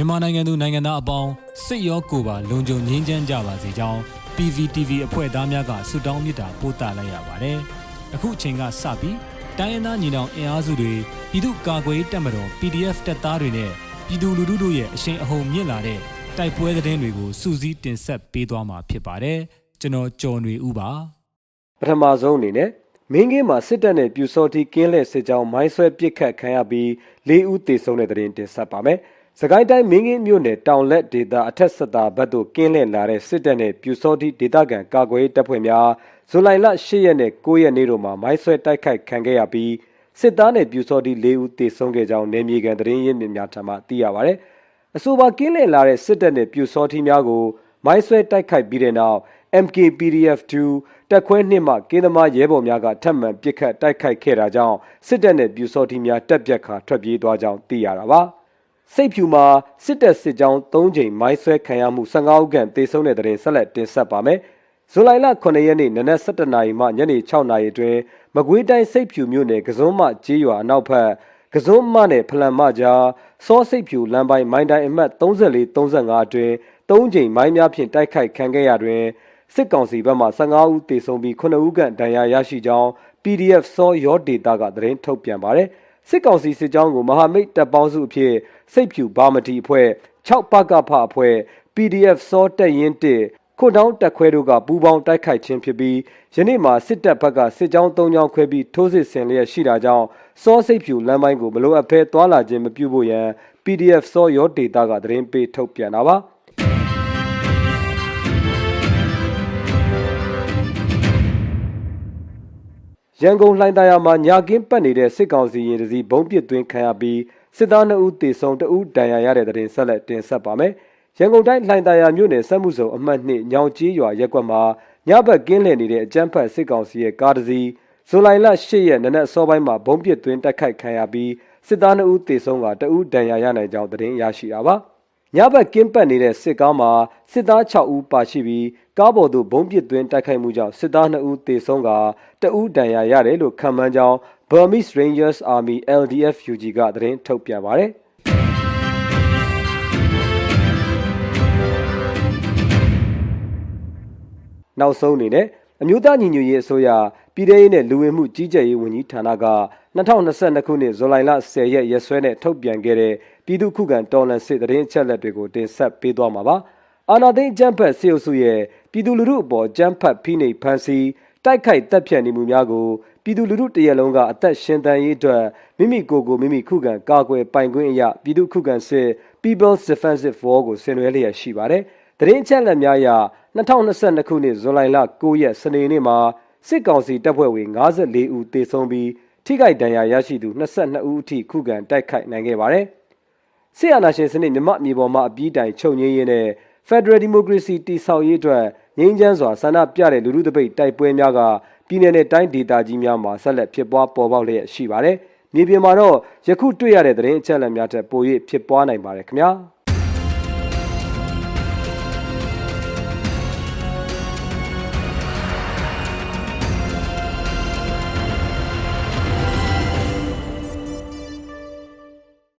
မြန်မာနိုင်ငံသူနိုင်ငံသားအပေါင်းစိတ်ရောကိုယ်ပါလုံခြုံငြိမ်းချမ်းကြပါစေကြောင်း PVTV အဖွဲ့သားများကဆုတောင်းမေတ္တာပို့သလိုက်ရပါတယ်။အခုအချိန်ကစပြီးတိုင်းရင်းသားညီနောင်အင်အားစုတွေပြည်သူ့ကာကွယ်ရေးတပ်မတော် PDF တပ်သားတွေနဲ့ပြည်သူလူထုတို့ရဲ့အရှိန်အဟုန်မြင့်လာတဲ့တိုက်ပွဲသတင်းတွေကိုစူးစီးတင်ဆက်ပေးသွားမှာဖြစ်ပါတယ်။ကျွန်တော်ကျော်နေဦးပါပထမဆုံးအနေနဲ့မင်းကင်းမှာစစ်တပ်နဲ့ပြူစောတိကင်းလက်စစ်ကြောင်းမိုင်းဆွဲပစ်ခတ်ခံရပြီး၄ဦးသေဆုံးတဲ့တဲ့ရင်တင်ဆက်ပါမယ်။ စကိုင်းတိုင်းမင်းကင်းမြို့နယ်တောင်လက်ဒေသအထက်ဆက်တာဘက်သို့ကင်းလက်လာတဲ့စစ်တပ်နဲ့ပြူစောတိဒေသခံကာကွယ်ရေးတပ်ဖွဲ့များဇူလိုင်လ10ရက်နဲ့9ရက်နေ့တို့မှာမိုင်းဆွဲတိုက်ခိုက်ခံခဲ့ရပြီးစစ်သားနဲ့ပြူစောတိ၄ဦးသေဆုံးခဲ့ကြောင်းနေမြေကန်သတင်းရင်းမြစ်များထံမှသိရပါဗျ။အဆိုပါကင်းလည်လာတဲ့စစ်တပ်နဲ့ပြူစောထီများကိုမိုင်းဆွဲတိုက်ခိုက်ပြီးတဲ့နောက် MKPDF2 တက်ခွဲနှစ်မှကင်းသမားရဲဘော်များကထပ်မံပစ်ခတ်တိုက်ခိုက်ခဲ့တာကြောင့်စစ်တပ်နဲ့ပြူစောထီများတက်ပြက်ခါထွက်ပြေးသွားကြောင်းသိရတာပါ စိတ်ဖြူမှာစစ်တပ်စစ်ကြောင်း၃ချိန်မိုင်းဆွဲခံရမှု15ဦးခန့်သေဆုံးတဲ့တဲ့ရင်ဆက်လက်တင်ဆက်ပါမယ်ဇူလိုင်လ9ရက်နေ့နနက်7:00နာရီမှညနေ6:00နာရီအတွင်းမကွေးတိုင်းစိတ်ဖြူမြို့နယ်ကစုံမကျေးရွာအနောက်ဘက်ကစုံမနဲ့ဖလန်မကြားစောစိတ်ဖြူလမ်းပိုင်းမိုင်းတိုင်းအမှတ်34 35အတွင်း၃ချိန်မိုင်းများဖြင့်တိုက်ခိုက်ခံခဲ့ရတွင်စစ်ကောင်စီဘက်မှ15ဦးသေဆုံးပြီး9ဦးခန့်ဒဏ်ရာရရှိကြောင်း PDF စောရောဒေတာကသတင်းထုတ်ပြန်ပါတယ် စစ်ကောင်စီစစ်ကြောင်းကိုမဟာမိတ်တပ်ပေါင်းစုအဖြစ်စိတ်ဖြူဘာမတီအဖွဲ့6ပကဖအဖွဲ့ PDF စောတက်ရင်1ခွန်တောင်းတက်ခွဲတို့ကပူးပေါင်းတိုက်ခိုက်ခြင်းဖြစ်ပြီးယနေ့မှာစစ်တပ်ဘက်ကစစ်ကြောင်း၃ကြောင်းခွဲပြီးထိုးစစ်ဆင်လျက်ရှိတာကြောင့်စောစိတ်ဖြူလမ်းပိုင်းကိုမလိုအပ်ဘဲသွာလာခြင်းမပြုဖို့ရန် PDF စောရောဒေတာကသတင်းပေးထုတ်ပြန်တာပါ ရန်ကုန်လှိုင်သာယာမှာညာကင်းပတ်နေတဲ့စစ်ကောင်စီရင်တစီဘုံပစ်သွင်းခံရပြီးစစ်သား2ဦးသေဆုံး2ဦးဒဏ်ရာရတဲ့တဲ့တင်ဆက်လက်တင်ဆက်ပါမယ်ရန်ကုန်တိုင်းလှိုင်သာယာမြို့နယ်စက်မှုစုံအမှတ်2ညောင်ကြီးရွာရက်ကွက်မှာညဘက်ကင်းလည်နေတဲ့အကြမ်းဖက်စစ်ကောင်စီရဲ့ကားတစ်စီးဇူလိုင်လ10ရက်နနက်စောပိုင်းမှာဘုံပစ်သွင်းတိုက်ခိုက်ခံရပြီးစစ်သား2ဦးသေဆုံးက2ဦးဒဏ်ရာရနိုင်ကြောင်းသတင်းရရှိတာပါ ညဘက်ကင်းပတ်နေတဲ့စစ်ကားမှာစစ်သား6ဦးပါရှိပြီးကားပေါ်သို့ဘုံပစ်သွင်းတိုက်ခိုက်မှုကြောင့်စစ်သား2ဦးသေဆုံးက2ဦးဒဏ်ရာရတယ်လို့ခန့်မှန်းကြောင်း Burmese Rangers Army LDF UG ကသတင်းထုတ်ပြန်ပါတယ်နောက်ဆုံးအနေနဲ့ အမျိုးသားညီညွတ်ရေးအစိုးရပြည်ထရေးနဲ့လူဝင်မှုကြီးကြပ်ရေးဝန်ကြီးဌာနက2022ခုနှစ်ဇူလိုင်လ10ရက်ရက်စွဲနဲ့ထုတ်ပြန်ခဲ့တဲ့ပြည်သူ့ခုခံတော်လှန်စစ်တရင်အချက်လက်တွေကိုတင်ဆက်ပေးသွားမှာပါ။အာနာသိန်းကျန်းဖက်စေအုပ်စုရဲ့ပြည်သူလူထုအပေါ်ကျန်းဖက်ဖိနှိပ်ဖန်ဆီးတိုက်ခိုက်တပ်ဖြတ်နေမှုများကိုပြည်သူလူထုတရက်လုံးကအသက်ရှင်သန်ရေးအတွက်မိမိကိုယ်ကိုမိမိခုခံကာကွယ်ပိုင်ခွင့်အရာပြည်သူခုခံစစ် People's Defensive War ကိုဆင်နွှဲလျက်ရှိပါတယ်။တရင်ချက်လက်များအရ 2022ခုနှစ်ဇူလိုင်လ9ရက်စနေနေ့မှာစစ်ကောင်စီတပ်ဖွဲ့ဝင်54ဦးသေဆုံးပြီးထိခိုက်ဒဏ်ရာရရှိသူ22ဦးအထိခုခံတိုက်ခိုက်နိုင်ခဲ့ပါတယ်။စစ်အာဏာရှင်စနစ်မြမမြေပေါ်မှာအပြီးတိုင်ချုပ်ငြိမ်းရေးနဲ့ Federal Democracy တည်ဆောက်ရေးအတွက်ငြိမ်းချမ်းစွာဆန္ဒပြတဲ့လူထုတပိတ်တိုက်ပွဲများကပြည်내နဲ့တိုင်းဒေသကြီးများမှာဆက်လက်ဖြစ်ပွားပေါ်ပေါက်လျက်ရှိပါတယ်။မြေပြင်မှာတော့ယခုတွေ့ရတဲ့သတင်းအချက်အလက်များထက်ပို၍ဖြစ်ပွားနိုင်ပါတယ်ခင်ဗျာ။